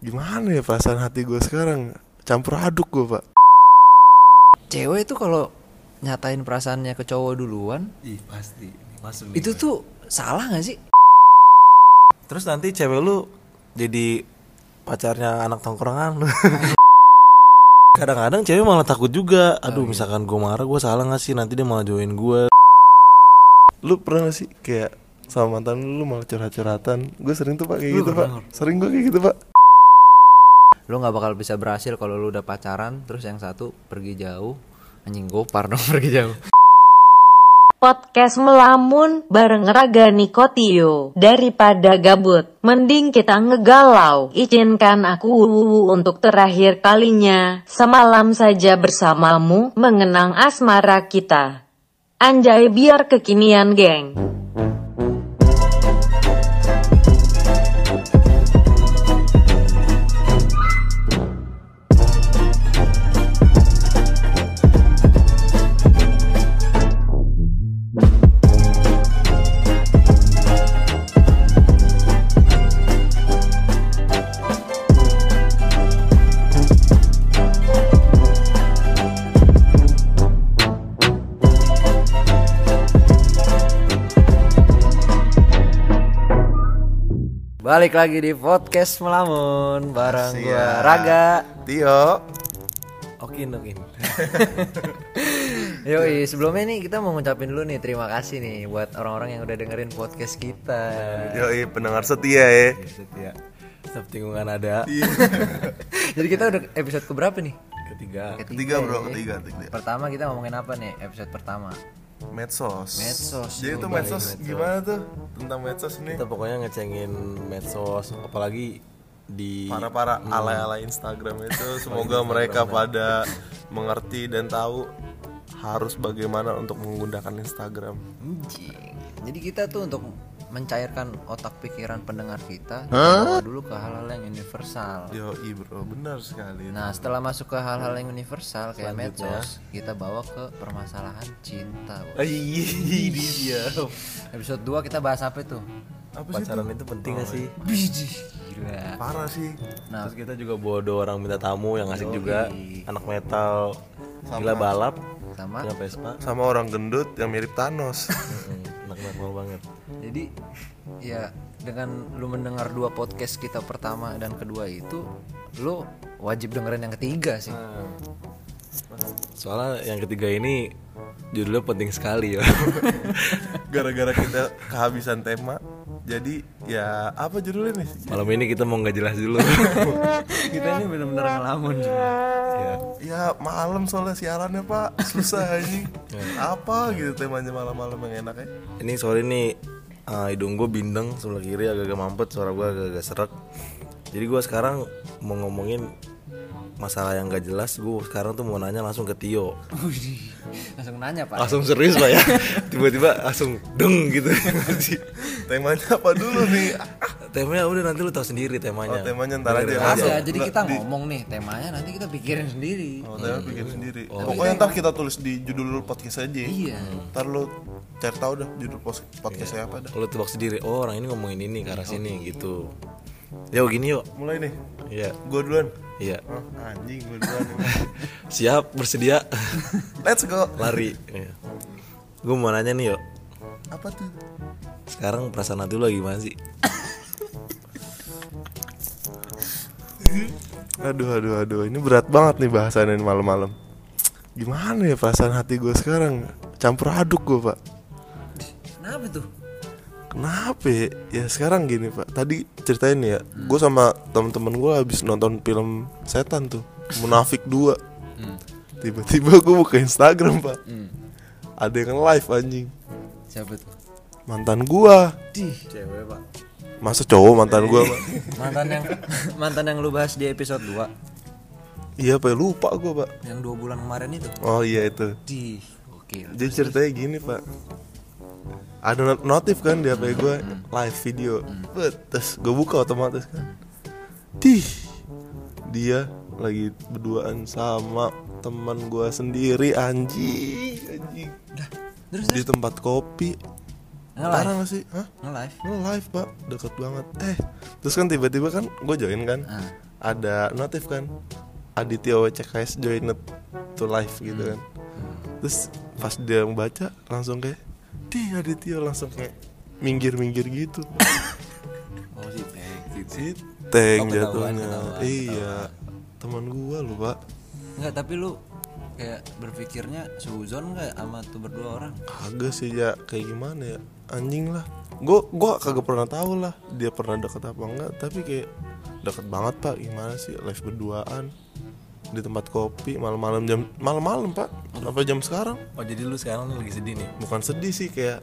Gimana ya perasaan hati gue sekarang Campur aduk gue pak Cewek itu kalau nyatain perasaannya ke cowok duluan, Ih pasti masuk nih. itu tuh salah gak sih? Terus nanti cewek lu jadi pacarnya anak tongkrongan lu. Kadang-kadang cewek malah takut juga. Aduh, misalkan gue marah, gue salah gak sih? Nanti dia malah join gue. Lu pernah gak sih kayak sama mantan lu, lu malah curhat-curhatan Gue sering tuh pak kayak Lu gitu pak? Sering gue kayak gitu pak Lu nggak bakal bisa berhasil kalau lu udah pacaran, terus yang satu pergi jauh. Anjing gopar dong pergi jauh. Podcast melamun bareng Raga Nikotio. Daripada gabut, mending kita ngegalau. Izinkan aku untuk terakhir kalinya, semalam saja bersamamu, mengenang asmara kita. Anjay biar kekinian geng. Balik lagi di podcast melamun bareng gua Siap. Raga. Tio Okin, okin. Yoi, sebelumnya nih kita mau ngucapin dulu nih terima kasih nih buat orang-orang yang udah dengerin podcast kita. Yoi pendengar setia ya Setia. Setiap tinggungan ada. Jadi kita udah episode keberapa nih? Ketiga. Ketiga bro, ketiga, ketiga. Pertama kita ngomongin apa nih episode pertama? Medsos. Medsos. Jadi Oh, tuh baik, medsos gimana tuh? Tentang medsos ini? Kita pokoknya ngecengin medsos, apalagi di Para-para alay-alay Instagram itu. Semoga mereka pada mengerti dan tahu Harus bagaimana untuk menggunakan Instagram. Jadi kita tuh untuk mencairkan otak pikiran pendengar kita, kita bawa dulu ke hal-hal yang universal. Yoi bro, benar sekali. Nah, setelah masuk ke hal-hal yang universal kayak medsos, kita bawa ke permasalahan cinta. Iya, dia. Episode 2 kita bahas apa itu? Apa Pacaran itu? penting gak sih? Gila. Parah sih. Nah, Terus kita juga bawa dua orang minta tamu yang asik juga. Anak metal. Gila balap. Sama. Vespa. Sama orang gendut yang mirip Thanos Anak metal banget. Jadi ya dengan lu mendengar dua podcast kita pertama dan kedua itu lu wajib dengerin yang ketiga sih. Soalnya yang ketiga ini Judulnya penting sekali ya. Gara-gara kita kehabisan tema Jadi ya apa judulnya nih? Malam ini kita mau nggak jelas dulu. Kita ini benar-benar ngelamun ya. Ya malam soalnya siarannya pak. Susah ini. Apa gitu temanya malam-malam yang enak ya Ini sorry nih ah, Hidung gue bindeng sebelah kiri agak-agak mampet Suara gue agak-agak serak. Jadi gue sekarang mau ngomongin Masalah yang gak jelas Gue sekarang tuh mau nanya langsung ke Tio langsung nanya pak. Langsung serius pak ya Tiba-tiba langsung deng gitu Temanya apa dulu nih? Temanya udah nanti lu tahu sendiri temanya Oh temanya ntar aja Mas. Ada, Nggak, jadi kita di- ngomong nih temanya nanti kita pikirin sendiri. Oh, tema bikin sendiri. Pokoknya ntar kita tulis di judul podcast aja. Iya. Ntar lu cari tahu dah judul pos- podcastnya apa dah. Lu tebak sendiri Oh orang ini ngomongin ini ke arah sini gitu Yuk gini yuk Mulai nih. Iya Gue duluan. Iya Oh, anjing gue duluan. Siap bersedia Let's go. Lari iya. Gue mau nanya nih yuk Apa tuh? Sekarang perasaan hati lu lagi gimana sih? Aduh aduh aduh ini berat banget nih bahasannya ini malam-malam. Gimana ya perasaan hati gue sekarang? Campur aduk gue pak. Kenapa tuh? Kenapa ya? Ya sekarang gini pak. Tadi ceritain ya, gue sama teman-teman gue habis nonton film setan tuh, Munafik 2 Tiba-tiba gue buka Instagram pak. Ada yang live anjing. Siapa tuh? Mantan gua Dih, Cewek pak Masa cowok mantan gua pak? mantan yang mantan yang lu bahas di episode 2 Iya pak lupa gua pak yang dua bulan kemarin itu. Oh iya itu Dih, oke. Jadi ceritanya gini pak Ada not- notif kan di HP gue Live video. Terus gue buka otomatis kan. Dih Dia lagi berduaan sama teman gua sendiri anjing anjing. Terus di tempat kopi. Nge-live? parah gak sih? Hah? nge-live. Live pak. Deket banget. Eh terus kan tiba-tiba kan gue join kan. Ah. ada notif kan Aditya WCKS joined to live gitu kan. Terus pas dia membaca langsung kayak di Aditya langsung kayak minggir-minggir gitu. Oh si gitu si teng. Oh, jatuhnya. ketahuan, iya teman gua lu pak. Enggak, tapi lu kayak berpikirnya suzon nggak sama tuh berdua orang? kagak sih ya kayak gimana ya? Anjing lah. Gua gua kagak pernah tahu lah dia pernah deket apa enggak. Tapi kayak deket banget pak. Gimana sih? Live berduaan di tempat kopi malam-malam jam malam-malam pak. Sampai jam sekarang. Oh jadi lu sekarang lagi sedih nih? Bukan sedih sih kayak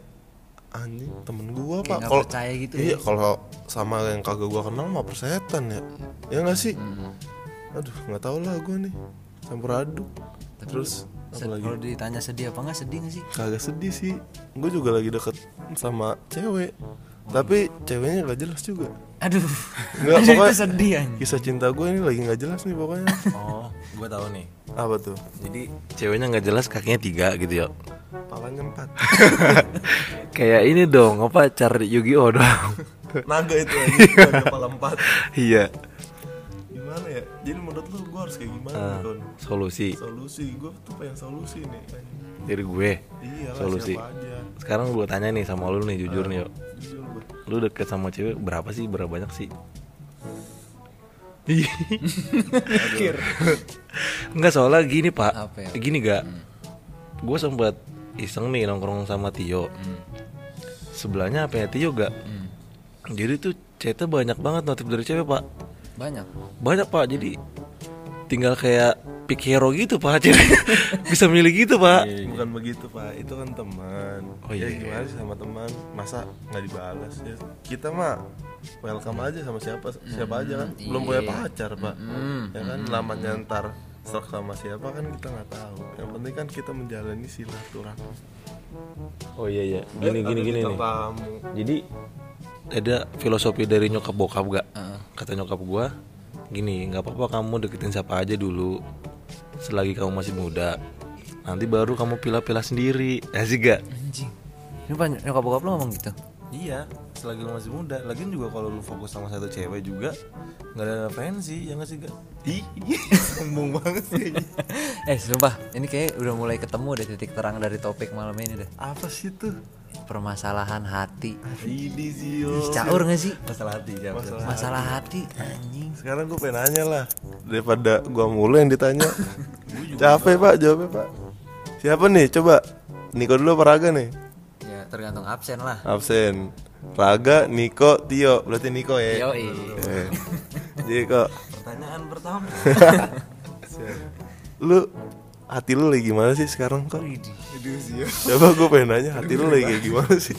anjing temen gua Kayak pak. kalau percaya gitu ya. iya kalau sama yang kagak gua kenal mah persetan ya. Ya nggak sih? Aduh nggak tahu lah gua nih. Campur aduk. Terus apa lagi Kalau ditanya sedih apa nggak sedih nggak sih? kagak sedih sih. Gue juga lagi deket sama cewek. Tapi ceweknya gak jelas juga Aduh, Nggak, itu pokoknya- sedih anjing. kisah cinta gue ini lagi nggak jelas nih pokoknya. Oh gue tahu nih. Apa tuh? Jadi ceweknya nggak jelas kakinya tiga gitu ya. Palanya empat kayak ini dong apa cari Yu-Gi-Oh dong naga itu aja kepala empat. Iya gimana ya? Jadi menurut lu gue harus kayak gimana nih Kon? solusi. Solusi. Gue tuh pengen solusi nih dari gue? Iya solusi. siapa aja. Sekarang gue tanya nih sama lu nih jujur nih yuk. jujur gue lu deket sama cewek berapa sih? Berapa banyak sih? Enggak soalnya gini pak. Apa ya? Gini gak. Gue sempat iseng nih nongkrong sama Tio. Sebelahnya apa ya? Tio gak. Jadi tuh chatnya banyak banget notif dari cewek pak Banyak. Banyak pak. Jadi Tinggal kayak pick hero gitu pak. Cewek Bisa milih gitu pak. Bukan begitu pak. Itu kan teman. Oh, ya iya. gimana sih sama teman? Masa nggak dibalas ya? Kita mah welcome aja sama siapa siapa aja kan. Belum punya iya. pacar pak. Ya kan? lamanya ntar serak sama siapa kan kita nggak tahu. Yang penting kan kita menjalani silaturahmi. Oh iya iya. Gini Eh, gini gini nih. tamu. Jadi ada filosofi dari nyokap bokap gak? Heeh. Kata nyokap gua gini, nggak apa-apa kamu deketin siapa aja dulu. Selagi kamu masih muda. Nanti baru kamu pilih-pilih sendiri. Asik gak? Anjing. Ini banyak nyokap bokap lu ngomong gitu. Iya, selagi lu masih muda. Lagian juga kalau lu fokus sama satu cewek juga nggak ada referensi, ya nggak sih gak? Ih, sombong banget sih. eh, sumpah, ini kayak udah mulai ketemu deh titik terang dari topik malam ini deh. apa sih tuh Permasalahan hati. ini sih yo. Ih, Caur gak sih? Masalah hati, jawab. Masalah Masalah hati anjing. sekarang gue pengen nanya lah daripada gua mulu yang ditanya capek pak jawabnya pak siapa nih coba Niko dulu apa Raga nih Ya, tergantung absen lah. absen Raga Niko Tio berarti Niko ya Yoi. Eh. jadi kok Pertanyaan pertama. lu hati lu lagi gimana sih sekarang kok coba gue pengen nanya hati lu lagi kayak gimana sih?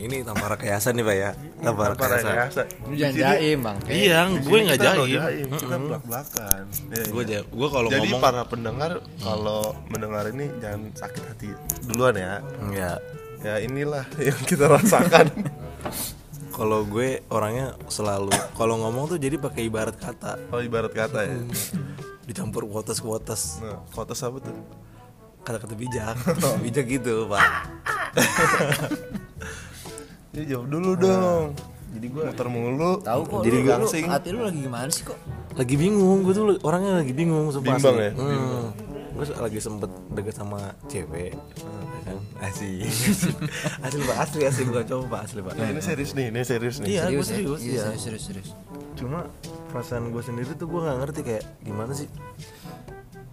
Ini tanpa rekayasa nih pak ya. Tanpa rekayasa. Lu jangan jaim, Bang. Iya, gue nggak jaim. kita belak belakan Gue gue kalau jadi ngomong para pendengar kalau mendengar ini jangan sakit hati duluan ya. Ya ya inilah yang kita rasakan. Kalau gue orangnya selalu kalau ngomong tuh jadi pakai ibarat kata. Oh ibarat kata ya dicampur kuotas kuotas nah kotas apa tuh? Kata-kata bijak. Bijak gitu pak. Ya jawab dulu dong. Jadi gue muter mulu. Tahu kok jadi lu, gangsing hati lu lagi gimana sih kok? lagi bingung gue tuh orangnya lagi bingung sumpah Bimbang ya? hmm. gue lagi sempet deket sama cewek. Ya kan? Asli. Asli pak. Asli asli. Bukan cowok pak. Asli pak. Nah, ini serius nih ini serius nih. Iya, gue ya? serius, Iya, iya. serius, serius, serius. cuma perasaan gue sendiri tuh gue nggak ngerti kayak gimana sih.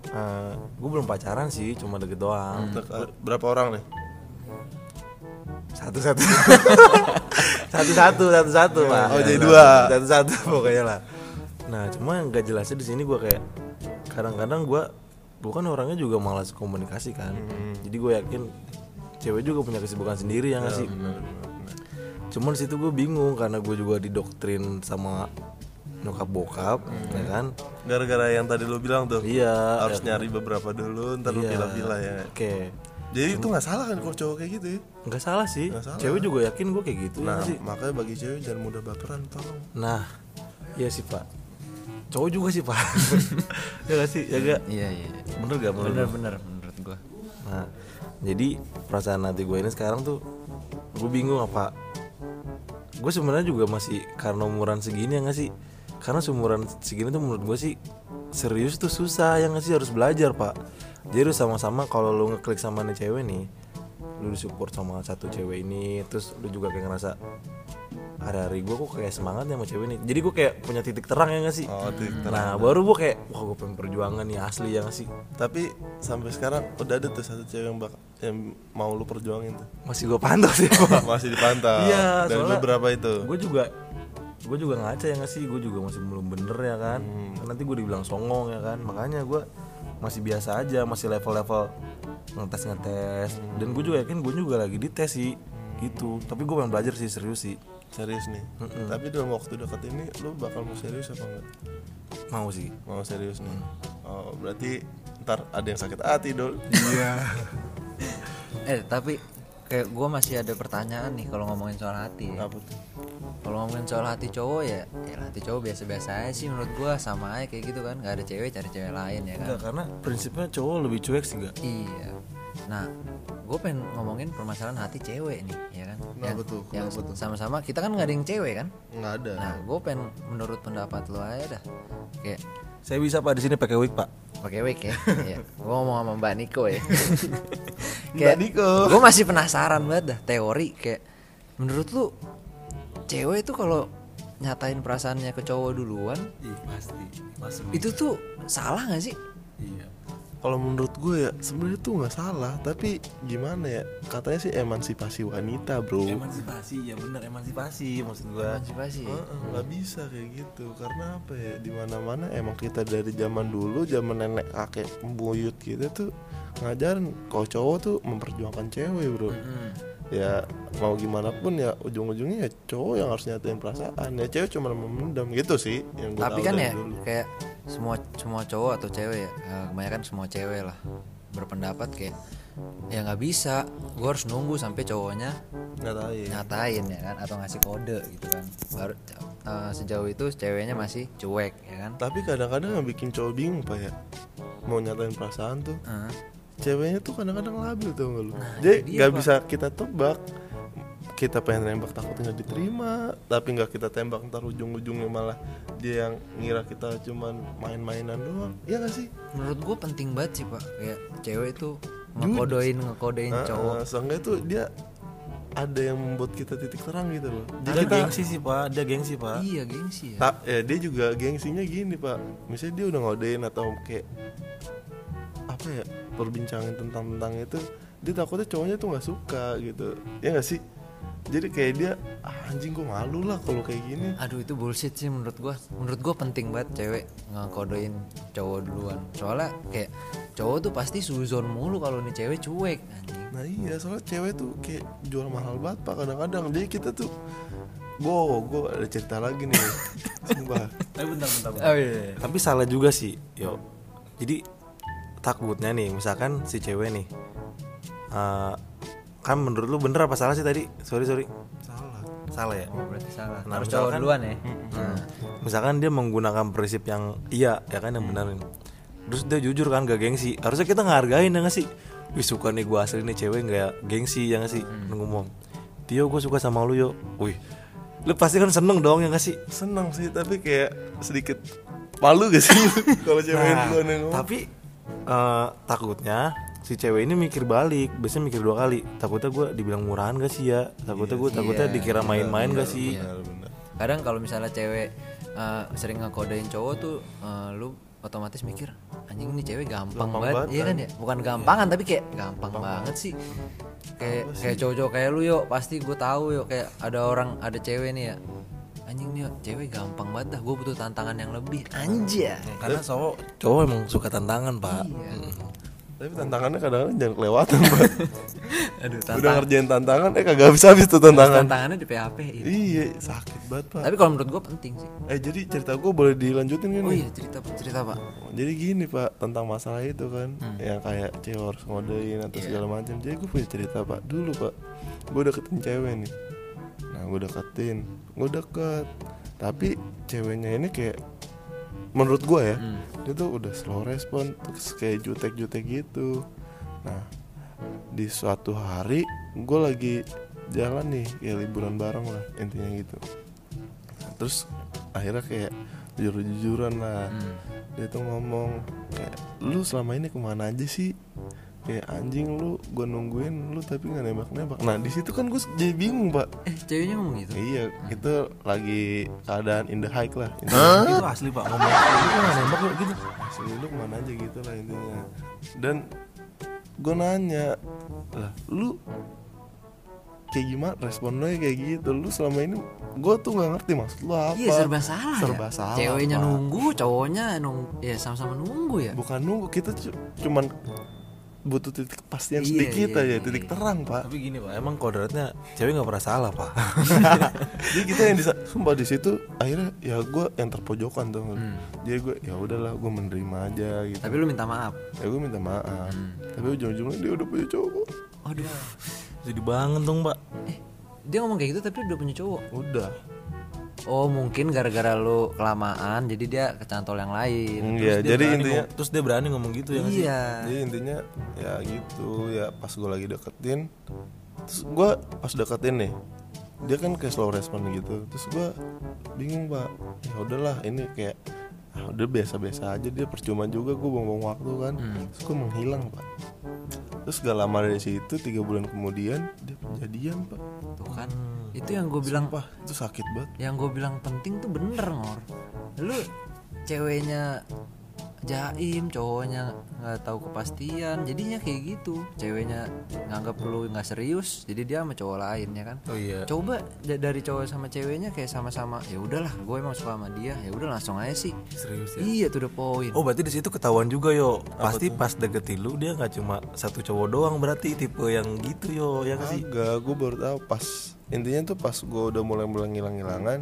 Eh, gue belum pacaran sih cuma deket doang. Dek- berapa orang nih? Satu satu satu satu satu satu pak. Oh, jadi dua. satu satu pokoknya lah. Nah cuma yang gak jelasnya di sini gue kayak kadang-kadang gue gue kan orangnya juga malas komunikasi kan. Jadi gue yakin cewek juga punya kesibukan sendiri ya nggak sih? cuman situ gue bingung karena gue juga didoktrin sama nyokap bokap ya kan gara-gara yang tadi lu bilang tuh iya harus nyari beberapa dulu ntar lu Iya. pilih-pilih ya oke jadi itu nggak salah kan kalau cowok kayak gitu ya nggak salah sih Nggak salah. cewek juga yakin gue kayak gitu ya nah nggak sih makanya bagi cewek jangan mudah baperan tolong Nah, iya sih pak. Cowok juga sih pak. ya gak sih, ya gak. Iya, iya. Bener gak Bener, lu? bener menurut gua. Nah, jadi perasaan hati gue ini sekarang tuh, gue bingung apa. Gue sebenarnya juga masih karena umuran segini ya gak sih. Karena seumuran segini tuh menurut gue sih serius tuh susah yang sih harus belajar pak jadi lu sama-sama kalau lu ngeklik sama nih cewek nih lu disupport sama satu cewek ini terus lu juga kayak ngerasa hari-hari gue kok kayak semangat ya sama cewek ini jadi gue kayak punya titik terang ya gak sih Oh, titik terang. nah baru gue kayak wah gue pengen perjuangan nih asli ya gak sih Tapi sampai sekarang udah ada tuh satu cewek yang, bak yang mau lu perjuangin tuh. masih gue pantau sih Masih dipantau. Iya, Dan soalnya- beberapa itu. gue juga gue juga ngaca ya nggak sih gue juga masih belum bener ya kan Hmm. nanti gue dibilang songong ya kan makanya gue masih biasa aja masih level-level ngetes ngetes Hmm. dan gue juga yakin gue juga lagi dites sih gitu tapi gue pengen belajar sih serius sih Serius nih. Tapi dalam waktu dekat ini lu bakal mau serius apa enggak? mau sih Mau serius nih. Oh, berarti ntar ada yang sakit hati dong. iya Eh tapi kayak gue masih ada pertanyaan nih kalau ngomongin soal hati ya. Kalau ngomongin soal hati cowok ya, ya hati cowok biasa-biasa aja sih menurut gue sama aja kayak gitu kan. Gak ada cewek cari cewek lain ya kan. Enggak, karena prinsipnya cowok lebih cuek sih gak Iya. Nah, gue pengen ngomongin permasalahan hati cewek nih, ya kan? Tuh? Yang Kenapa tuh? sama-sama kita kan nggak ada yang cewek kan? Enggak ada. Nah, gue pengen menurut pendapat lo aja dah. Kayak saya bisa pak di sini pakai wig pak pakai wig ya. Iya. Gue ngomong sama Mbak Niko ya. Niko. Gue masih penasaran banget dah teori kayak menurut lu cewek itu kalau nyatain perasaannya ke cowok duluan iya pasti pasti itu tuh salah gak sih? iya Kalau menurut gue ya sebenarnya tuh nggak salah, tapi gimana ya? Katanya sih emansipasi wanita, bro. emansipasi ya bener emansipasi maksud gue Emansipasi. ya? Heeh, nggak bisa kayak gitu karena apa ya di mana mana emang kita dari zaman dulu zaman nenek kakek buyut kita tuh ngajarin kalau cowok tuh memperjuangkan cewek bro Hmm. ya mau gimana pun ya ujung-ujungnya ya cowok yang harus nyatain perasaan ya cewek cuma memendam gitu sih yang gue Tapi kan ya dulu. kayak semua semua cowok atau cewek ya, eh, kebanyakan semua cewek lah berpendapat kayak ya nggak bisa, gue harus nunggu sampai cowoknya nyatain nyatain ya kan atau ngasih kode gitu kan. Baru eh, sejauh itu ceweknya masih cuek ya kan. tapi kadang-kadang yang bikin cowok bingung pak ya mau nyatain perasaan tuh Heeh. Ceweknya tuh kadang-kadang labil tuh nggak lu? Nah, jadi nggak bisa kita tebak. Kita pengen nembak takut nggak diterima. Tapi nggak kita tembak ntar ujung-ujungnya malah dia yang ngira kita cuman main-mainan doang. Ya nggak sih? Menurut gue penting banget sih pak. Kayak cewek itu ngekodoin ngekodein Nah, cowok. eh, seenggaknya tuh dia ada yang membuat kita titik terang gitu loh. Dia jadi kita gengsi sih pak. Dia gengsi pak. Iya gengsi ya. Tak ya dia juga gengsinya gini pak. Misalnya dia udah ngodein atau kayak apa ya perbincangan tentang tentang itu dia takutnya cowoknya tuh nggak suka gitu. Ya nggak sih? Jadi kayak dia ah, anjing gue malu lah kalau kayak gini. Aduh itu bullshit sih menurut gue menurut gue penting banget cewek ngekodoin cowok duluan. Soalnya kayak cowok tuh pasti suzon mulu kalau nih cewek cuek anjing. Nah iya soalnya cewek tuh kayak jual mahal banget pak kadang-kadang. Jadi kita tuh gue gue ada cerita lagi nih. Sumpah. Tapi bentar bentar, oh iya. Tapi salah juga sih yo. Jadi takutnya nih misalkan si cewek nih eh, kan menurut lu bener apa salah sih tadi? Sorry sorry. Salah. Salah ya? Oh berarti salah. Nah, harus cowok duluan ya? Hmm. misalkan dia menggunakan prinsip yang iya ya kan yang benerin terus dia jujur kan gak gengsi. Harusnya kita ngehargain ya gak sih? Wih suka nih gue asli nih cewek gak gengsi ya gak sih? Ngomong Tio gue suka sama lu yo. Wih lu pasti kan seneng dong ya gak sih? Seneng sih tapi kayak sedikit malu gak sih kalau cewek Nah, duluan yang ngomong? tapi eh, takutnya si cewek ini mikir balik biasanya mikir dua kali. Takutnya gue dibilang murahan gak sih ya? Takutnya gue takutnya Iya, dikira main-main gak sih? iya. Benar-benar. kadang kalau misalnya cewek eh, sering ngekodein cowok tuh eh, lu otomatis mikir anjing ini cewek gampang, Gampang banget. banget, iya kan kan? ya? Bukan gampangan tapi kayak gampang, banget sih. Kayak kayak cowok-cowok kayak lu yuk. Pasti gue tahu yuk. Kayak ada orang ada cewek nih ya anjing nih cewek gampang banget dah. Gue butuh tantangan yang lebih. Anjay karena cowok cowok emang suka tantangan pak. Iya. Mm. tapi tantangannya kadang-kadang jangan kelewatan pak. Aduh udah tantang ngerjain tantangan eh kagak habis habis tuh tantangan. tantangannya di PHP iya. Sakit banget pak. Tapi kalau menurut gue penting sih. Eh jadi cerita gue boleh dilanjutin kan oh nih? iya cerita cerita pak. Jadi gini pak tentang masalah itu kan. Hmm. yang kayak cewek harus ngodein atau Iya. segala macam. Jadi gue punya cerita pak. Dulu pak gue deketin cewek nih gue deketin. Gue deket. Tapi ceweknya ini kayak menurut gue ya Hmm. dia tuh udah slow respon terus kayak jutek-jutek gitu. Nah di suatu hari gue lagi jalan nih kayak liburan bareng lah intinya gitu. Nah, terus akhirnya kayak jujur jujuran lah. Hmm. dia tuh ngomong kayak lu selama ini ke mana aja sih kayak anjing lu gue nungguin lu tapi nggak nembak nembak nah di situ kan gue jadi bingung pak. Eh ceweknya ngomong gitu. iya itu lagi keadaan in the high lah in the itu asli pak ngomong itu kan nembak lu gitu? Asli lu ke mana aja gitu lah intinya. Dan gue nanya lah lu kayak gimana? Respon lo kayak gitu. Lu selama ini gue tuh nggak ngerti maksud lu apa. Iya serba salah serba ya. salah Ceweknya nunggu, cowoknya nunggu, ya sama-sama nunggu ya. bukan nunggu kita cu- cuman butuh titik kepastian Iya, sedikit iya, aja iya, titik iya. terang pak tapi gini pak emang kodratnya cewek nggak pernah salah pak jadi kita yang bisa sumpah di situ akhirnya ya gue yang terpojokan tuh Hmm. jadi gue ya udahlah gue menerima aja gitu Tapi lu minta maaf. ya gue minta maaf Hmm. tapi ujung-ujungnya dia udah punya cowok Aduh. jadi banget dong pak Eh, dia ngomong kayak gitu tapi udah punya cowok. udah Oh, mungkin gara-gara lu kelamaan jadi dia kecantol yang lain. Iya, Dia jadi intinya ngom- terus dia berani ngomong gitu ya? Iya. jadi intinya ya gitu ya pas gue lagi deketin terus gue pas deketin nih dia kan kayak slow respon gitu terus gue bingung pak ya udahlah ini kayak ah, udah biasa-biasa aja dia percuma juga gue buang-buang waktu kan terus gue menghilang pak terus gak lama dari situ tiga bulan kemudian dia kejadian pak Tuh kan. Itu yang gue bilang Sumpah, itu sakit banget. yang gue bilang penting tuh bener ngor lu ceweknya jaim cowoknya nggak tahu kepastian jadinya kayak gitu ceweknya nganggap lu nggak serius jadi dia sama cowok lain ya kan Oh iya. coba da- dari cowok sama ceweknya kayak sama-sama ya udahlah gue emang suka sama dia ya udah langsung aja sih Serius ya? iya tuh the point Oh berarti di situ ketahuan juga yo. Pasti pas deketin lu dia nggak cuma satu cowok doang berarti tipe yang gitu yo ya nggak sih? Agak, gue baru tahu pas intinya tuh pas gue udah mulai mulai ngilang-ngilangan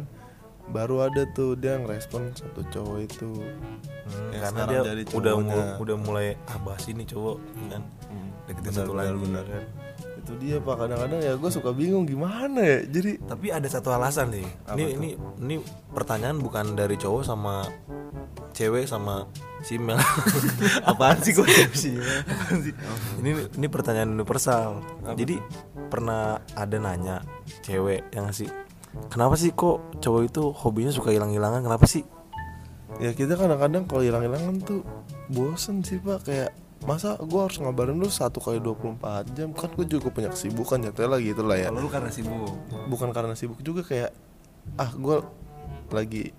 baru ada tuh dia ngerespon satu cowok itu Hmm, Yang karena dia jadi udah mu- udah mulai abas ini cowok kan deketin Benar, satu lagi benar. kan. itu dia pak kadang-kadang ya gue suka bingung gimana ya jadi Tapi ada satu alasan nih. Ini ini ini pertanyaan bukan dari cowok sama cewek sama si Mel. Apaan sih gue sih? Ini ini pertanyaan universal. Jadi pernah ada nanya cewek yang sih Kenapa sih kok cowok itu hobinya suka hilang-hilangan? Kenapa sih? ya kita kadang-kadang kalau hilang-hilangan tuh bosen sih pak kayak masa gue harus ngabarin lu satu kali 24 jam kan gue juga punya kesibukan jatuhnya lah gitu lah ya lu karena sibuk. bukan karena sibuk juga kayak ah gue lagi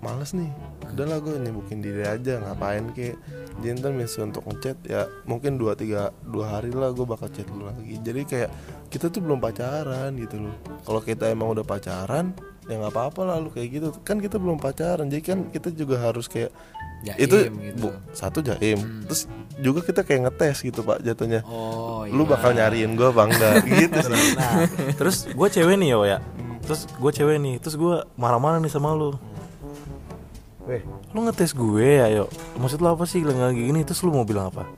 males nih udahlah gue nyibukin diri aja ngapain kek jadi ntar misalnya untuk ngechat ya mungkin dua tiga dua hari lah gue bakal chat lu lagi jadi kayak kita tuh belum pacaran gitu loh kalau kita emang udah pacaran ya nggak apa-apa lah lu kayak gitu kan kita belum pacaran jadi kan kita juga harus kayak Jaim itu gitu. bu- satu jaim terus juga kita kayak ngetes gitu pak jatuhnya oh iya lu bakal nyariin gue apa enggak gitu sih Nah, terus gue cewek nih yo ya. Terus gue cewek nih, terus gue marah-marah nih sama lu. Weh, lu ngetes gue ya, yo. Maksud lu apa sih lagi gini? Terus lu mau bilang apa?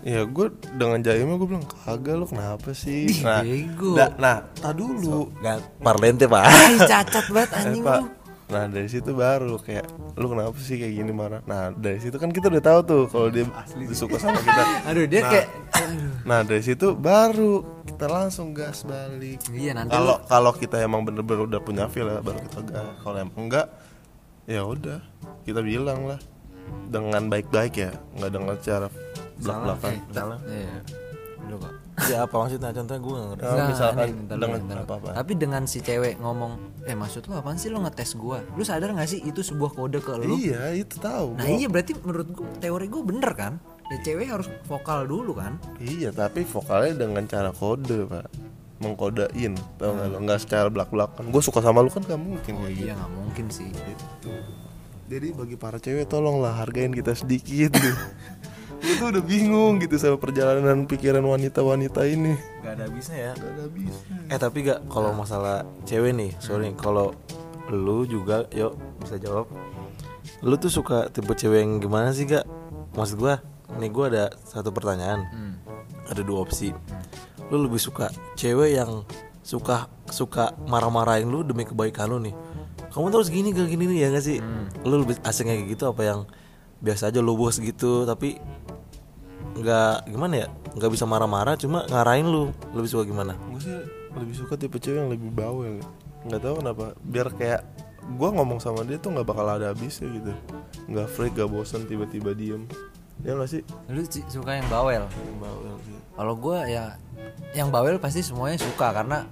Ya gue dengan jaimnya gue bilang kagak lo kenapa sih Nah, bego. da- nah tak dulu Gak parlente pak. Ih, cacat banget Eh, anjing Pak. lu Nah dari situ baru kayak lu kenapa sih kayak gini marah Nah dari situ kan kita udah tahu tuh kalau dia suka sama kita aduh dia Nah. kayak aduh. Nah dari situ baru kita langsung gas balik iya nanti Kalau kalau kita emang bener-bener udah punya feel ya baru kita gas Kalau emang enggak ya udah kita bilang lah dengan baik-baik ya nggak dengan cara belak-belakan Eh, tak- iya. Dulu, Pak. ya apa maksudnya? Contohnya gue gak ngerti. Nah, misalkan nih, bentar dengan bentar dulu. apa-apa. Tapi dengan si cewek ngomong, eh maksud lu apaan sih lu ngetes gua? Lu sadar gak sih itu sebuah kode ke lu? Iya itu tahu Nah gua. iya berarti menurut gua teori gua bener kan? Ya cewek harus vokal dulu kan? Iya tapi vokalnya dengan cara kode pak Mengkodain tau nggak lo Nggak secara belak-belakan Gue suka sama lu kan gak mungkin Oh iya nggak mungkin sih. gitu Jadi bagi para cewek tolonglah hargain kita sedikit Gue tuh udah bingung gitu sama perjalanan pikiran wanita-wanita ini Gak ada habisnya ya. Gak ada bisa Eh tapi gak kalau masalah cewek nih, sorry kalau lu juga, yuk bisa jawab. Lu tuh suka tipe cewek yang gimana sih gak? Maksud gua, nih gua ada satu pertanyaan. Ada dua opsi. Lu lebih suka cewek yang suka suka marah-marahin lu demi kebaikan lu nih. Kamu terus gini gak gini nih ya gak sih? Lu lebih asing kayak gitu apa yang biasa aja lu bos gitu tapi nggak gimana ya nggak bisa marah-marah cuma ngarahin lu lebih suka gimana? Gue sih lebih suka tipe cewek yang lebih bawel. Gak tahu kenapa Biar kayak gue ngomong sama dia tuh nggak bakal ada habisnya gitu. Nggak freak gak bosan tiba-tiba diem. Ya nggak sih? Lu suka yang bawel? Yang bawel sih. kalau gue ya yang bawel pasti semuanya suka karena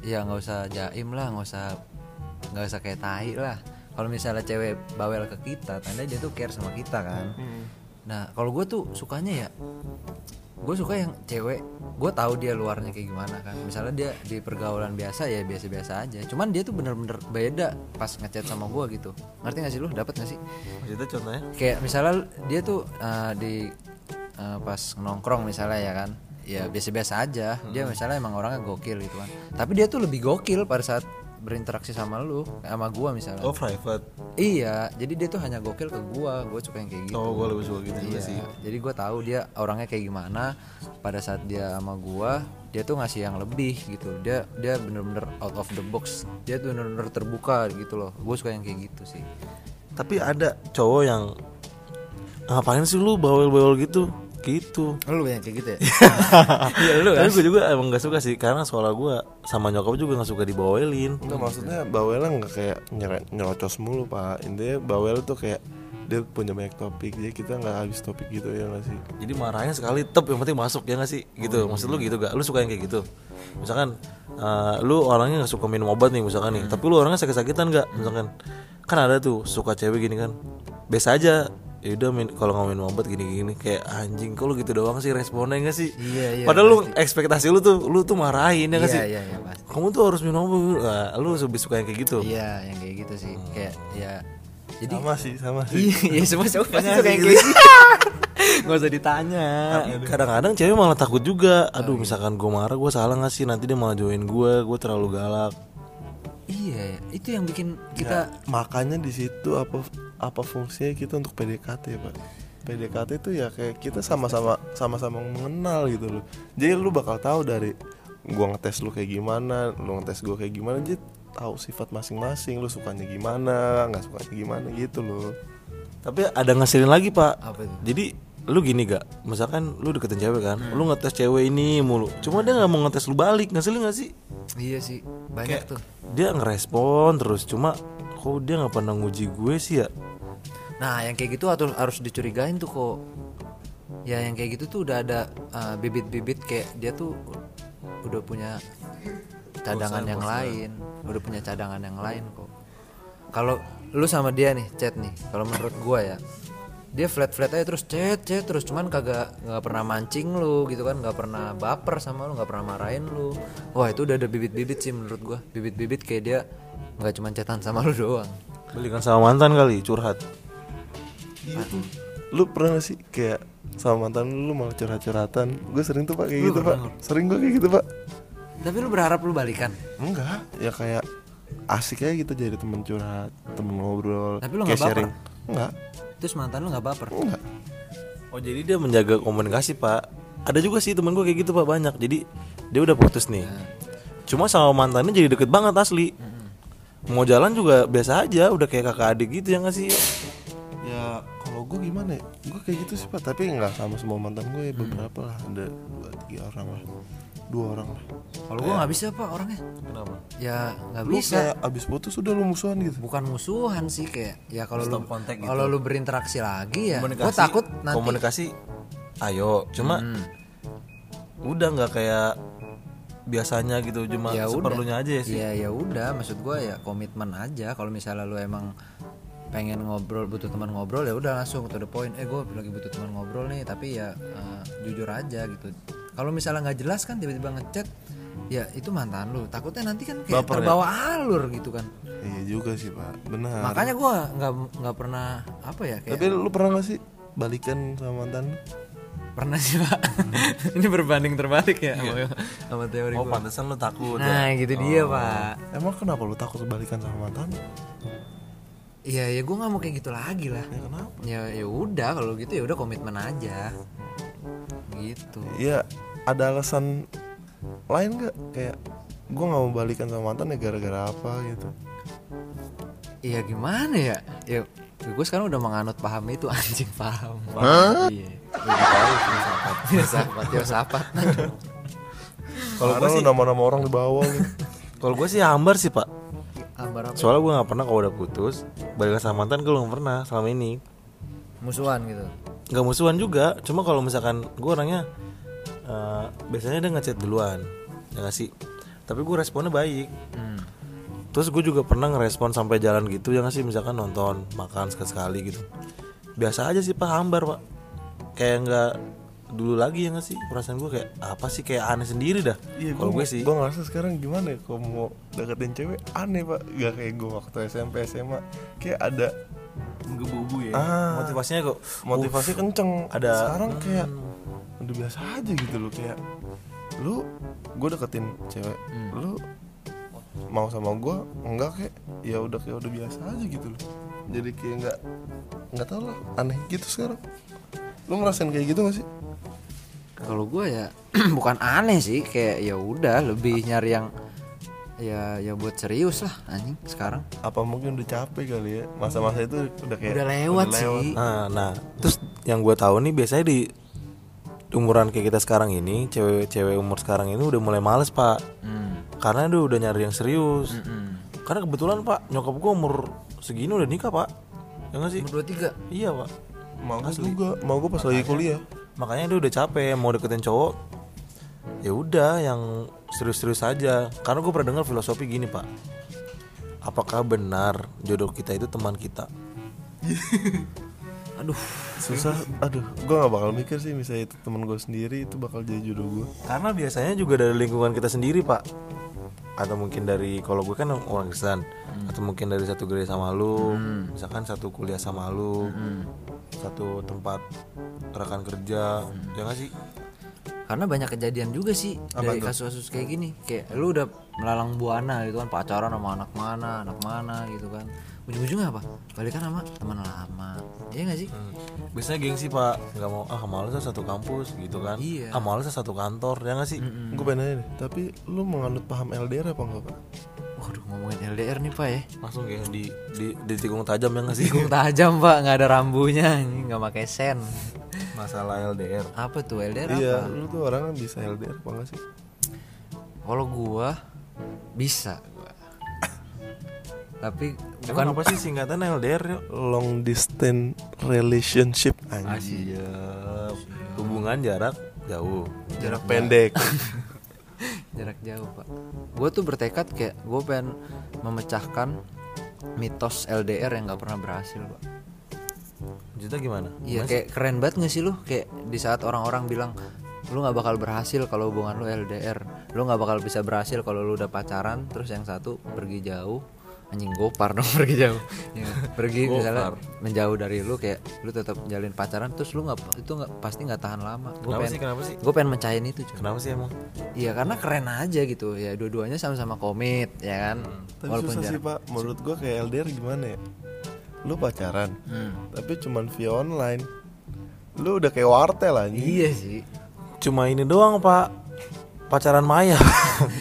ya nggak usah jaim lah nggak usah nggak usah kayak tai lah. Kalau misalnya cewek bawel ke kita tanda dia tuh care sama kita kan nah kalau gue tuh sukanya ya gue suka yang cewek. Gue tahu dia luarnya kayak gimana kan. Misalnya dia di pergaulan biasa ya biasa-biasa aja. Cuman dia tuh bener-bener beda pas ngechat sama gue gitu. Ngerti gak sih lu? Dapat gak sih? Maksudnya contohnya? kayak misalnya dia tuh uh, di uh, pas nongkrong misalnya ya kan. Ya biasa-biasa aja. Dia misalnya emang orangnya gokil gitu kan. Tapi dia tuh lebih gokil pada saat berinteraksi sama lu sama gua misalnya. Oh private. iya jadi dia tuh hanya gokil ke gua gua suka yang kayak gitu. Oh gue lebih suka gitu Iya, sih. jadi gua tahu dia orangnya kayak gimana. Pada saat dia sama gua dia tuh ngasih yang lebih gitu. Dia dia bener-bener out of the box. Dia tuh bener-bener terbuka gitu loh. Gue suka yang kayak gitu sih. Tapi ada cowok yang ngapain sih lu bawel-bawel gitu? Gitu. lu yang kayak gitu ya iya lu Tapi gue juga emang gak suka sih karena sekolah gue sama nyokap juga gak suka dibawelin. Enggak maksudnya bawel nggak kayak nyere- nyerocos mulu pak intinya bawel tuh kayak dia punya banyak topik jadi kita nggak habis topik gitu ya nggak sih Jadi marahnya sekali tep yang penting masuk ya gak sih? Gitu. Maksud lu gitu gak? Lu suka yang kayak gitu? Misalkan eh, lu orangnya gak suka minum obat nih misalkan nih, tapi lu orangnya sakit-sakitan gak? Misalkan kan ada tuh suka cewek gini kan, biasa aja. Ya udah kalau nggak minum obat gini-gini kayak anjing kok lu gitu doang sih responnya gak sih? Iya, iya, Padahal lu ekspektasi lu tuh lu tuh marahin ya gak iya sih? iya iya pasti Kamu tuh harus minum obat. Nah, lu lebih suka yang kayak gitu. iya yang kayak gitu sih kayak ya jadi sama sih sama sih iya semua cowok pasti suka yang kayak gitu nggak usah ditanya Kadang-kadang cewek malah takut juga. Aduh, misalkan gue marah, gue salah gak sih? Nanti dia malah join gue, gue terlalu galak. Iya itu yang bikin kita makanya di situ apa apa fungsinya kita untuk PDKT pak PDKT itu ya kayak kita sama-sama sama-sama mengenal gitu loh jadi lu bakal tahu dari gua ngetes lu kayak gimana lu ngetes gua kayak gimana jadi tahu sifat masing-masing lu sukanya gimana nggak sukanya gimana gitu loh Tapi ada ngasilin lagi pak. Apa itu? Jadi lu gini gak? Misalkan lu deketin cewek kan, lu ngetes cewek ini mulu. Cuma dia nggak mau ngetes lu balik, ngasilin gak sih? iya sih banyak tuh Dia ngerespon terus, cuma kok dia nggak pernah nguji gue sih ya? nah yang kayak gitu harus harus dicurigain tuh kok ya yang kayak gitu tuh udah ada uh, bibit-bibit kayak dia tuh udah punya cadangan yang lain udah punya cadangan yang lain kok kalau lu sama dia nih chat nih kalau menurut gua ya dia flat flat aja terus chat chat terus. Cuman kagak nggak pernah mancing lu gitu kan. Nggak pernah baper sama lu nggak pernah marahin lu. Wah itu udah ada bibit-bibit sih menurut gua. Bibit-bibit kayak dia nggak cuma chatan sama lu doang. Belikan sama mantan kali, curhat. iya tuh lu pernah gak sih kayak sama mantan lu, lu malah curhat-curhatan? Gue sering tuh pak kayak gitu pak. sering gue kayak gitu pak. Tapi lu berharap lu balikan? Enggak. Ya kayak asik aja gitu jadi temen curhat temen ngobrol Tapi lu kayak nggak baper? sharing enggak terus mantan lu nggak baper enggak Oh jadi dia menjaga komunikasi pak. Ada juga sih temen gue kayak gitu pak banyak. Jadi dia udah putus nih. Cuma sama mantannya jadi deket banget asli. Mau jalan juga biasa aja, udah kayak kakak adik gitu ya nggak sih? ya kalau gue gimana ya gue kayak gitu sih pak tapi nggak sama semua mantan gue ya beberapa lah ada dua tiga orang lah dua orang lah. Kalau gua nggak bisa pak orangnya. Kenapa? ya nggak lu bisa. kayak abis putus udah lu musuhan gitu. Bukan musuhan sih kayak ya kalau lu gitu. kalau lu berinteraksi lagi ya gua takut nanti. komunikasi, ayo. Cuma Hmm. udah nggak kayak biasanya gitu, cuma ya udah. seperlunya aja ya sih. ya ya udah. Maksud gua ya komitmen aja. Kalau misalnya lu emang pengen ngobrol butuh teman ngobrol ya udah langsung to the point. Eh gue lagi butuh teman ngobrol nih tapi ya eh, jujur aja gitu kalau misalnya nggak jelas kan tiba-tiba ngechat ya itu mantan lu. Takutnya nanti kan kayak Baper ya? terbawa alur gitu kan. Iya juga sih pak. Benar. Makanya gua nggak nggak pernah apa ya kayak tapi lu pernah gak sih balikan sama mantan lu? pernah sih pak. Ini berbanding terbalik ya sama, sama teori Oh gua. pantesan lu takut nah ya? gitu dia pak. Emang kenapa lu takut balikan sama mantan iya ya gue nggak mau kayak gitu lagi lah. Ya kenapa? Ya ya udah kalau gitu ya udah komitmen aja gitu. Iya ada alasan lain nggak? Kayak gue nggak mau balikan sama mantan ya gara-gara apa gitu? Iya gimana ya? Ya gue sekarang udah menganut paham itu anjing paham, paham. iya. Filsafat filsafat filsafat Kalau gue sih, nama-nama orang di bawah gitu. kalau gue sih hambar sih pak. Am- Hambar apa? soalnya gue nggak pernah kalau udah putus balikan sama mantan gue belum pernah selama ini Musuhan gitu. nggak musuhan juga cuma kalau misalkan gue orangnya eh, biasanya dia ngechat duluan ya nggak sih? Tapi gue responnya baik. Hmm. terus gue juga pernah ngerespon sampai jalan gitu ya nggak sih? Misalkan nonton makan sekali sekali gitu. Biasa aja sih pak hambar pak. Kayak nggak dulu lagi ya nggak sih? Perasaan gue kayak apa sih? Kayak aneh sendiri dah. Iya, kalau gue sih. Gue ngerasa sekarang gimana ya? Kalau mau deketin cewek Aneh pak. Gak kayak gue waktu SMP SMA Kayak ada menggebu-gebu ya. Ah. motivasinya kok Motivasi kenceng. ada- Sekarang kayak Udah biasa aja gitu loh Kayak Lu Gue deketin cewek Lu Mau sama gue Enggak kayak Ya udah kayak udah biasa aja gitu loh. Jadi kayak nggak nggak tau lah Aneh gitu sekarang. Lu ngerasain kayak gitu gak sih? Kalau gue ya bukan aneh sih, kayak ya udah lebih nyari yang ya ya buat serius lah anjing sekarang. Apa mungkin udah capek kali ya Masa-masa itu udah kayak Udah lewat sih. Nah, nah, terus yang gue tahu nih biasanya di umuran kayak kita sekarang ini, cewek-cewek umur sekarang ini udah mulai males pak, Hmm. karena dia udah nyari yang serius. Hmm. Karena kebetulan pak, nyokap gue umur segini udah nikah pak, ya nggak sih? Umur 23 Iya pak. Mau gue juga Mau gue pas lagi kuliah Makanya dia udah capek mau deketin cowok. Ya udah, yang serius-serius aja. Karena gue pernah dengar filosofi gini pak. Apakah benar jodoh kita itu teman kita? Aduh, susah aduh gue nggak bakal mikir sih misalnya itu temen gue sendiri itu bakal jadi jodoh gue Karena biasanya juga dari lingkungan kita sendiri pak Atau mungkin dari kalau gue kan orang Kristen Atau mungkin dari satu gereja sama lu Misalkan satu kuliah sama lu Satu tempat rekan kerja Ya gak sih? Karena banyak kejadian juga sih dari kasus-kasus kayak gini. Kayak lu udah melalang buana gitu kan pacaran sama anak mana, anak mana gitu kan. Ujung-ujungnya apa? Balikan sama teman lama. Iya gak sih? Biasanya gengsi pak Gak mau, ah malesnya satu kampus gitu kan Iya. Ah malesnya satu kantor Ya gak sih? gue pengen nanya nih tapi lu menganut paham LDR apa enggak pak Waduh ngomongin LDR nih pak ya. Langsung kayak di, di, di tikung tajam ya gak sih? Tikung tajam pak, nggak ada rambunya, nggak pakai sen. Masalah LDR Apa tuh LDR iya apa? lu tuh orang bisa LDR apa enggak sih Kalau gua bisa gua. Tapi Bukan apa sih singkatan LDR yuk? long distance relationship Iya Hubungan jarak jauh jarak pendek jarak jauh pak. Gua tuh bertekad kayak gue pengen memecahkan mitos LDR yang nggak pernah berhasil pak. Cerita gimana? Iya kayak keren banget gak sih lu? Kayak di saat orang-orang bilang lu nggak bakal berhasil kalau hubungan lu LDR, lu nggak bakal bisa berhasil kalau lu udah pacaran, terus yang satu pergi jauh, anjing gopar dong pergi jauh, Ya, pergi misalnya menjauh dari lu kayak lu tetap jalin pacaran, terus lu nggak itu nggak pasti nggak tahan lama. Gue Kenapa pengen, sih, kenapa sih? gue pengen mencahin itu cuy. Kenapa sih emang? Iya karena keren aja gitu. Ya dua-duanya sama-sama komit ya kan, tapi susah sih pak. Menurut gue kayak LDR gimana ya lu pacaran Hmm. tapi cuman via online. Lu udah kayak wartel anjing. Iya sih. Cuma ini doang pak. Pacaran maya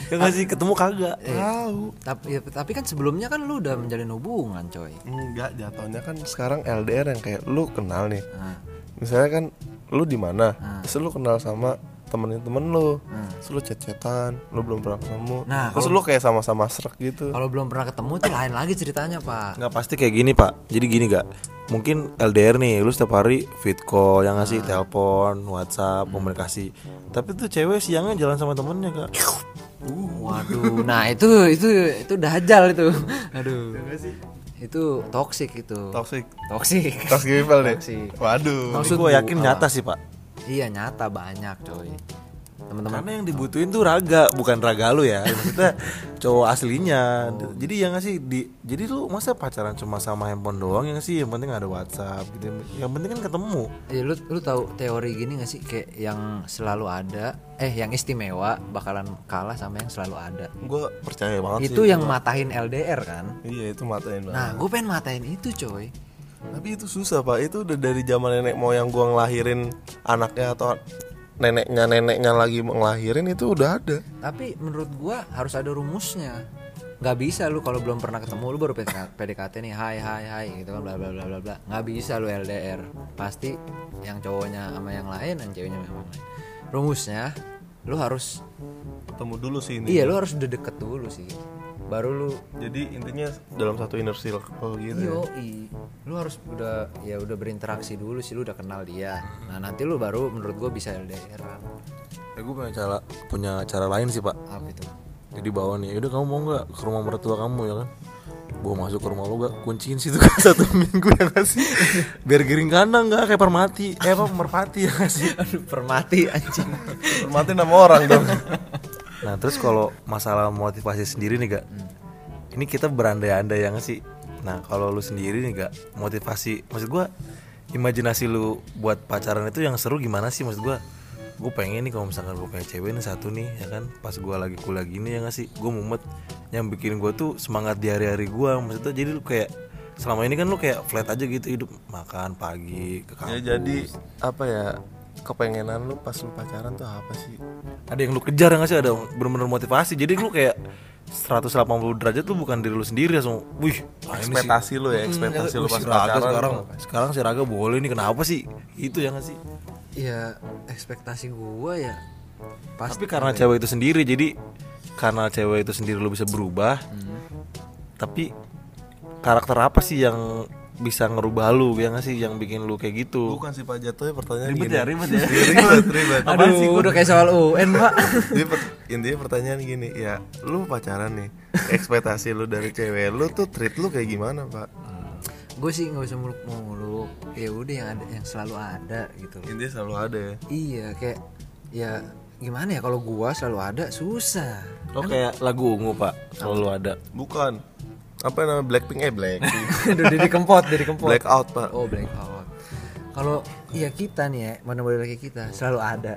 Ya gak sih ketemu kagak. Tahu. Tapi ya, tapi kan sebelumnya kan lu udah menjalin hubungan coy. enggak jatuhnya kan sekarang LDR yang kayak lu kenal nih. Nah, misalnya kan lu di mana terus lu kenal sama temenin temen lu. Terus lu chat-chatan lu belum pernah ketemu. Nah, terus lu kayak sama-sama serak gitu. Kalau belum pernah ketemu tuh lain lagi ceritanya pak. Nggak pasti kayak gini pak. Jadi gini gak Mungkin LDR nih Lu setiap hari fit call Yang ngasih telepon Whatsapp Komunikasi. Tapi tuh cewek siangnya jalan sama temennya kak. Waduh, nah itu itu itu dajal itu. Aduh. Itu toxic itu. toxic. Toxic. toxic people deh. Toxic. waduh. Maksud Gue gua yakin apa? nyata sih pak Iya nyata banyak coy. Teman-teman. Karena yang dibutuhin tuh raga Bukan raga lu ya Maksudnya cowok aslinya Jadi ya gak sih di, Jadi lu masa pacaran cuma sama handphone doang ya nggak sih Yang penting ada whatsapp gitu Yang penting kan ketemu Iya lu lu tahu teori gini gak sih kayak yang selalu ada eh yang istimewa bakalan kalah sama yang selalu ada. gue percaya banget Itu sih yang matahin LDR kan. iya itu matain banget Nah, gue pengen matain itu coy. Tapi itu susah pak itu udah dari zaman nenek moyang gua ngelahirin anaknya atau neneknya neneknya lagi ngelahirin itu udah ada Tapi menurut gua harus ada rumusnya. Gak bisa lu kalau belum pernah ketemu lu baru PDK PDKT nih hai hai hai gitu kan bla bla bla bla bla. Nggak bisa lu LDR. Pasti yang cowoknya sama yang lain dan ceweknya sama yang lain. Rumusnya lu harus ketemu dulu sih ini iya lu harus udah deket dulu sih. Baru lu Jadi intinya dalam satu inner circle gitu. ya. Yo, lu harus udah ya udah berinteraksi dulu sih lu udah kenal dia. Nah nanti lu baru menurut gue bisa LDR. Ya gue punya cara punya cara lain sih pak. Apa itu? Jadi bawa nih, udah kamu mau nggak ke rumah mertua kamu ya kan? Bawa masuk ke rumah lu gak kunciin situ kan satu minggu ya gak sih? Biar giring kandang nggak kayak permati, eh apa merpati ya gak sih? Aduh permati anjing. Hormatin nama orang dong. Nah terus kalau masalah motivasi sendiri nih gak Ini kita berandai-andai yang sih? Nah kalau lu sendiri nih gak Motivasi Maksud gua Imajinasi lu buat pacaran itu yang seru gimana sih? Maksud gua Gue pengen nih kalau misalkan gue punya cewek nih satu nih ya kan? Pas gua lagi kuliah gini ya gak sih? Gue mumet. Yang bikin gue tuh semangat di hari-hari gue Maksudnya jadi lu kayak Selama ini kan lu kayak flat aja gitu hidup. Makan pagi ke ya kampus. jadi apa ya? Kepengenan lu pas lu pacaran tuh apa sih? ada yang lu kejar nggak sih? Ada bener-bener motivasi? Jadi lu kayak 180 derajat tuh bukan diri lu sendiri langsung wih ah, Ekspektasi lu ya, ekspektasi Hmm, lu pas si Raga pacaran. sekarang. tuh. Sekarang si Raga boleh nih kenapa sih? Itu ya nggak sih? Ya ekspektasi gua ya pasti tapi karena cewek itu sendiri jadi karena cewek itu sendiri lu bisa berubah tapi karakter apa sih yang bisa ngerubah lu ya nggak sih yang bikin lu kayak gitu Bukan sih Pak Jatuhnya pertanyaan Ribet gini. ya, ribet ya. ribet, ribet. Aduh, udah kayak soal UN, Pak. Jadi per- intinya pertanyaan gini, ya lu pacaran nih, ekspektasi lu dari cewek lu tuh treat lu kayak gimana pak? gue sih nggak usah muluk-muluk. Ya udah yang ada yang selalu ada gitu. Intinya selalu ada ya. Iya, kayak ya gimana ya kalau gua selalu ada susah. oh kayak lagu ungu pak selalu ada Bukan. Apa namanya Blackpink eh Blackpink. Aduh, dari kempot, dari kempot. Blackout pak. Oh, blackout. Kalau ya kita nih ya, mana boleh lagi kita selalu ada.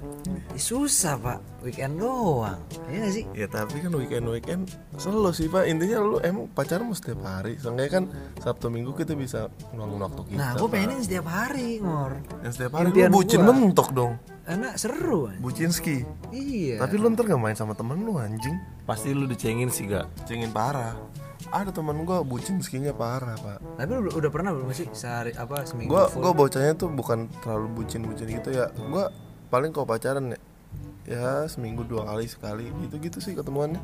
Ya, susah pak, weekend doang. Iya gak sih? Ya tapi kan weekend weekend selalu sih pak. Intinya lu emang pacaran mau setiap hari. Seenggaknya kan Sabtu Minggu kita bisa ngeluangin waktu kita. Nah, gue Pak. pengennya setiap hari ngor. Yang setiap hari Impian lu bucin gua. mentok dong. Enak seru. anjing. Bucinski. Iya. Tapi lu ntar gak main sama temen lu anjing. pasti lu dicengin sih gak Cengin parah. Ada temen gua bucin skinya parah pak. Tapi lu udah pernah belum sih sehari apa seminggu Gua full? gua bocahnya tuh bukan terlalu bucin-bucin gitu ya. Gua paling kalau pacaran ya ya seminggu dua kali sekali gitu gitu sih ketemuannya.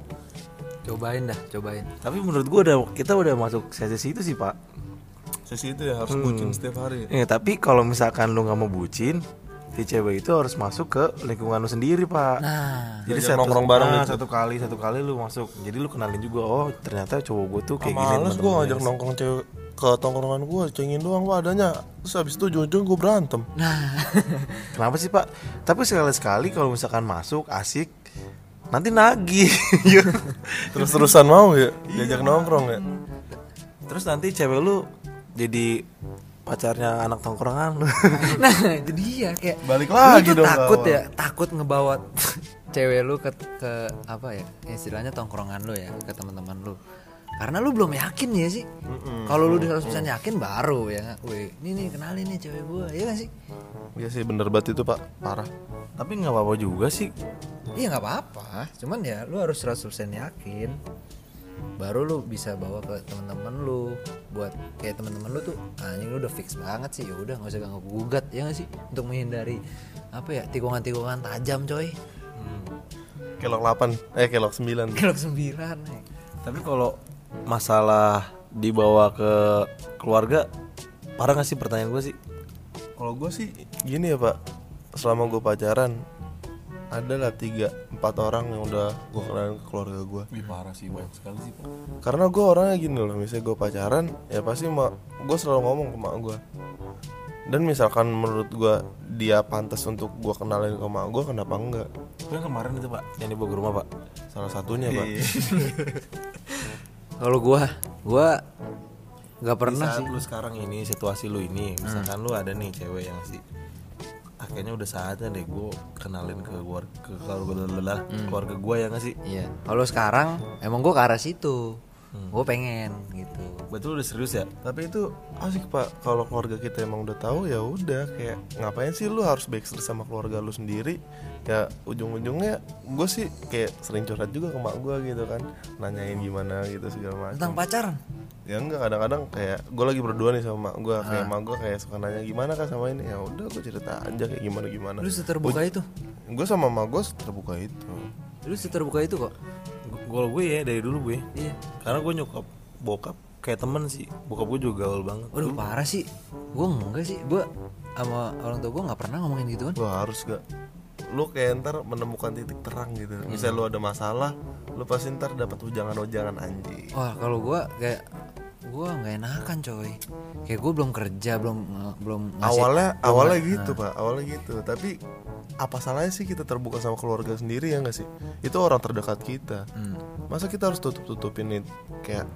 cobain dah, cobain. tapi menurut gua udah kita udah masuk sesi itu sih pak Sesi itu ya harus bucin setiap hari. Eh, tapi kalau misalkan lu nggak mau bucin, si cewek itu harus masuk ke lingkungan lu sendiri, Pak. Nah, Jadi satu, nongkrong bareng nah, gitu. satu kali, satu kali lu masuk. Jadi lu kenalin juga, oh ternyata cowok gue tuh kayak gini. Males gua teman-temannya. ngajak nongkrong cewek ke tongkrongan gua cengin doang pak adanya terus habis itu ujung-ujung gua berantem nah. Kenapa sih Pak? Tapi sekali-sekali kalau misalkan masuk asik, nanti nagih. terus-terusan mau ya diajak nongkrong ya Terus nanti cewek lu jadi pacarnya anak tongkrongan lu. nah, itu dia kayak Balik lagi tuh dong takut ya, takut ngebawa cewek lu ke ke apa ya? Istilahnya tongkrongan lu ya, ke teman-teman lu. Karena lu belum yakin ya sih. Kalau lu udah 100% yakin baru ya. Wih, ini nih kenalin nih cewek gua, ya gak sih? Iya sih bener banget itu pak parah Tapi nggak apa-apa juga sih. Iya nggak apa-apa, cuman ya lu harus 100% yakin baru lu bisa bawa ke teman-teman lu buat kayak teman-teman lu tuh anjing lu udah fix banget sih. Ya udah nggak usah ganggu gugat ya nggak sih? Untuk menghindari apa ya tikungan-tikungan tajam coy. Kelok 8 eh kelok 9 kelok sembilan eh. Tapi kalau masalah dibawa ke keluarga, parah nggak sih pertanyaan gue sih? kalau gue sih gini ya pak. Selama gue pacaran ada lah tiga empat orang yang udah gue kenalin ke keluarga gue Wih parah sih banyak sekali sih pak. karena gue orangnya gini loh misalnya gue pacaran ya pasti mak gue selalu ngomong ke mak gue dan misalkan menurut gue dia pantas untuk gue kenalin ke mak gue kenapa enggak? Yang kemarin itu pak, yang dibawa ke rumah pak. salah satunya pak. Kalau gua gua nggak Di pernah saat sih. lu sekarang ini situasi lu ini, misalkan lu ada nih cewek yang sih akhirnya udah saatnya deh gue kenalin ke keluarga ke keluarga gue ya nggak sih? Iya. Kalau sekarang emang gua ke arah situ gua pengen gitu. Betul udah serius ya? Tapi itu asik pak. Kalau keluarga kita emang udah tahu ya udah. Kayak ngapain sih lu harus backstreet sama keluarga lu sendiri? Ya ujung-ujungnya gue sih kayak sering curhat juga ke mak gue gitu kan. Nanyain gimana gitu segala tentang macam pacaran? Ya enggak kadang-kadang kayak gue lagi berdua nih sama mak gue kayak mak gue kayak suka nanya gimana kan sama ini? Ya udah gue cerita aja kayak gimana gimana lu seterbuka itu? gue sama mak gue terbuka itu. Lu seterbuka itu kok Kalau gue ya dari dulu gue. Iya. Karena gue nyokap bokap kayak temen sih. Bokap gue juga gaul banget. Waduh parah sih. Gue enggak sih. Gue sama orang tua gue nggak pernah ngomongin gitu kan. Wah harus gak Lu kayak ntar menemukan titik terang gitu Misalnya lu ada masalah Lu pasti ntar dapat ujangan-ujangan anjing Wah kalau gue kayak gue nggak enakan coy. Kayak gue belum kerja belum belum ngasih- Awalnya belum awalnya gitu pak. Awalnya gitu. Tapi apa salahnya sih kita terbuka sama keluarga sendiri ya gak sih? Itu orang terdekat kita. Hmm. Masa kita harus tutup-tutupin nih Kayak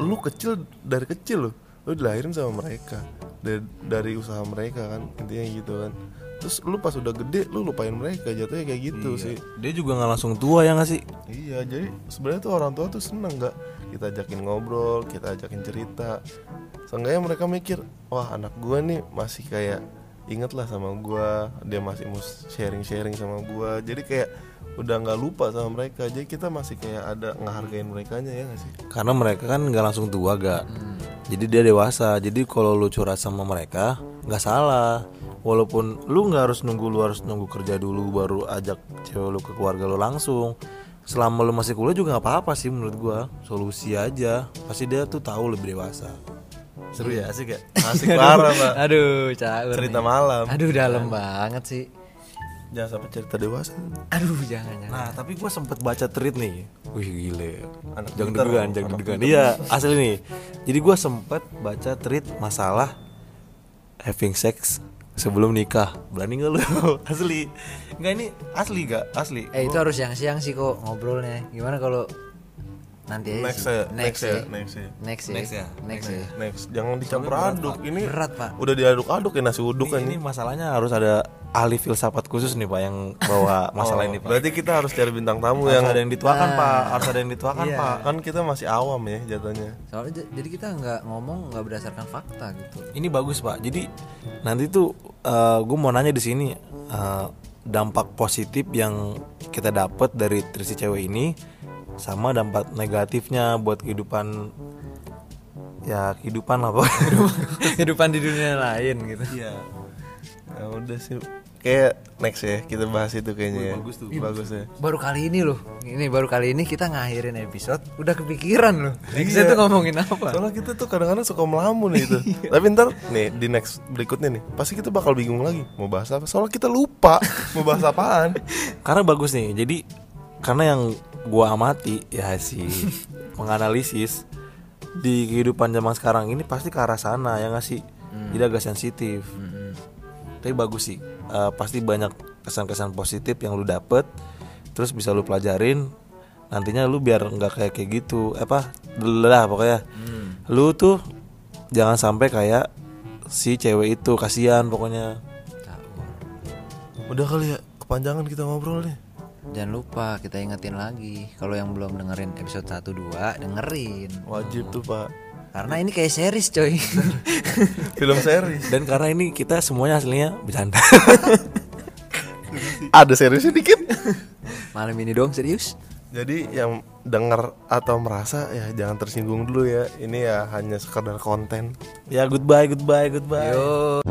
Lu kecil dari kecil lu Lu dilahirin sama mereka. Dari, dari usaha mereka kan Intinya gitu kan Terus lu pas udah gede lu lupain mereka jatuhnya kayak gitu Iya. sih Dia juga nggak langsung tua ya nggak sih? Iya, jadi sebenarnya tuh orang tua tuh seneng nggak kita ajakin ngobrol, kita ajakin cerita. Seenggaknya mereka mikir, wah anak gua nih masih kayak inget lah sama gua, dia masih mau sharing-sharing sama gua. Jadi kayak udah nggak lupa sama mereka. Jadi kita masih kayak ada ngehargain mereka ya nggak sih? Karena mereka kan nggak langsung tua gak. Jadi dia dewasa. Jadi kalau lu curhat sama mereka nggak salah. Walaupun lu nggak harus nunggu lu harus nunggu kerja dulu baru ajak cewek lu ke keluarga lu langsung. Selama lu masih kuliah juga nggak apa-apa sih menurut gua. Solusi aja. Pasti dia tuh tahu lebih dewasa. Seru ya asik ya. Asik parah pak. Aduh caur. Cerita nih. malam. Aduh dalam banget sih. Jangan sampai cerita dewasa. Aduh jangan jangan. Nah tapi gua sempet baca tweet nih. Wih gile. Anak jangan deg-degan, jangan deg-degan. Iya asli nih. Jadi gua sempet baca tweet masalah having sex sebelum nikah. Berani nggak lu? asli. Nggak ini asli gak? Asli. Eh itu harus siang-siang sih kok ngobrolnya. Gimana kalau nanti aja Next sih. ya, next, next ya, ya. next ya. Next ya. Next ya, Next ya. Next, jangan dicampur aduk. Ini Berat, Pak. Udah diaduk-aduk ya nasi uduk kan ini, ini masalahnya harus ada ahli filsafat khusus nih pak yang bawa masalah Oh, ini pak. Berarti kita harus cari bintang tamu harus yang ada yang dituakan pak, harus ada yang dituakan Iya. pak. kan kita masih awam ya jatuhnya. Soalnya jadi kita nggak ngomong nggak berdasarkan fakta gitu. Ini bagus pak. Jadi nanti tuh gue mau nanya di sini eh, dampak positif yang kita dapat dari si cewek ini sama dampak negatifnya buat kehidupan ya kehidupan lah pak. Kehidupan di dunia lain gitu. Iya. Ya udah sih. Kayak next ya kita bahas itu kayaknya ya. bagus tuh. Bagus ya. Baru kali ini loh. Ini baru kali ini kita ngakhirin episode udah kepikiran loh. Next Iya. itu ngomongin apa? Soalnya kita tuh kadang-kadang suka melamun itu. Tapi ntar nih di next berikutnya nih, pasti kita bakal bingung lagi mau bahas apa. Soalnya kita lupa mau bahas apaan. karena bagus nih. Jadi karena yang gua amati ya sih menganalisis di kehidupan zaman sekarang ini pasti ke arah sana ya nggak sih. Jadi agak sensitif. Tapi bagus sih. Eh, pasti banyak kesan-kesan positif yang lu dapet terus bisa lu pelajarin nantinya lu biar nggak kayak kayak gitu apa lah pokoknya lu tuh jangan sampai kayak si cewek itu kasihan pokoknya Udah kali ya, kepanjangan kita ngobrol nih. Jangan lupa kita ingetin lagi kalau yang belum dengerin episode 1 2 dengerin. Wajib tuh, Pak. Karena ini kayak series coy. Film series. dan karena ini kita semuanya aslinya bercanda Ada seriusnya dikit. Malam ini dong serius. Jadi yang dengar atau merasa ya jangan tersinggung dulu ya. Ini ya hanya sekedar konten. ya goodbye goodbye goodbye Yo.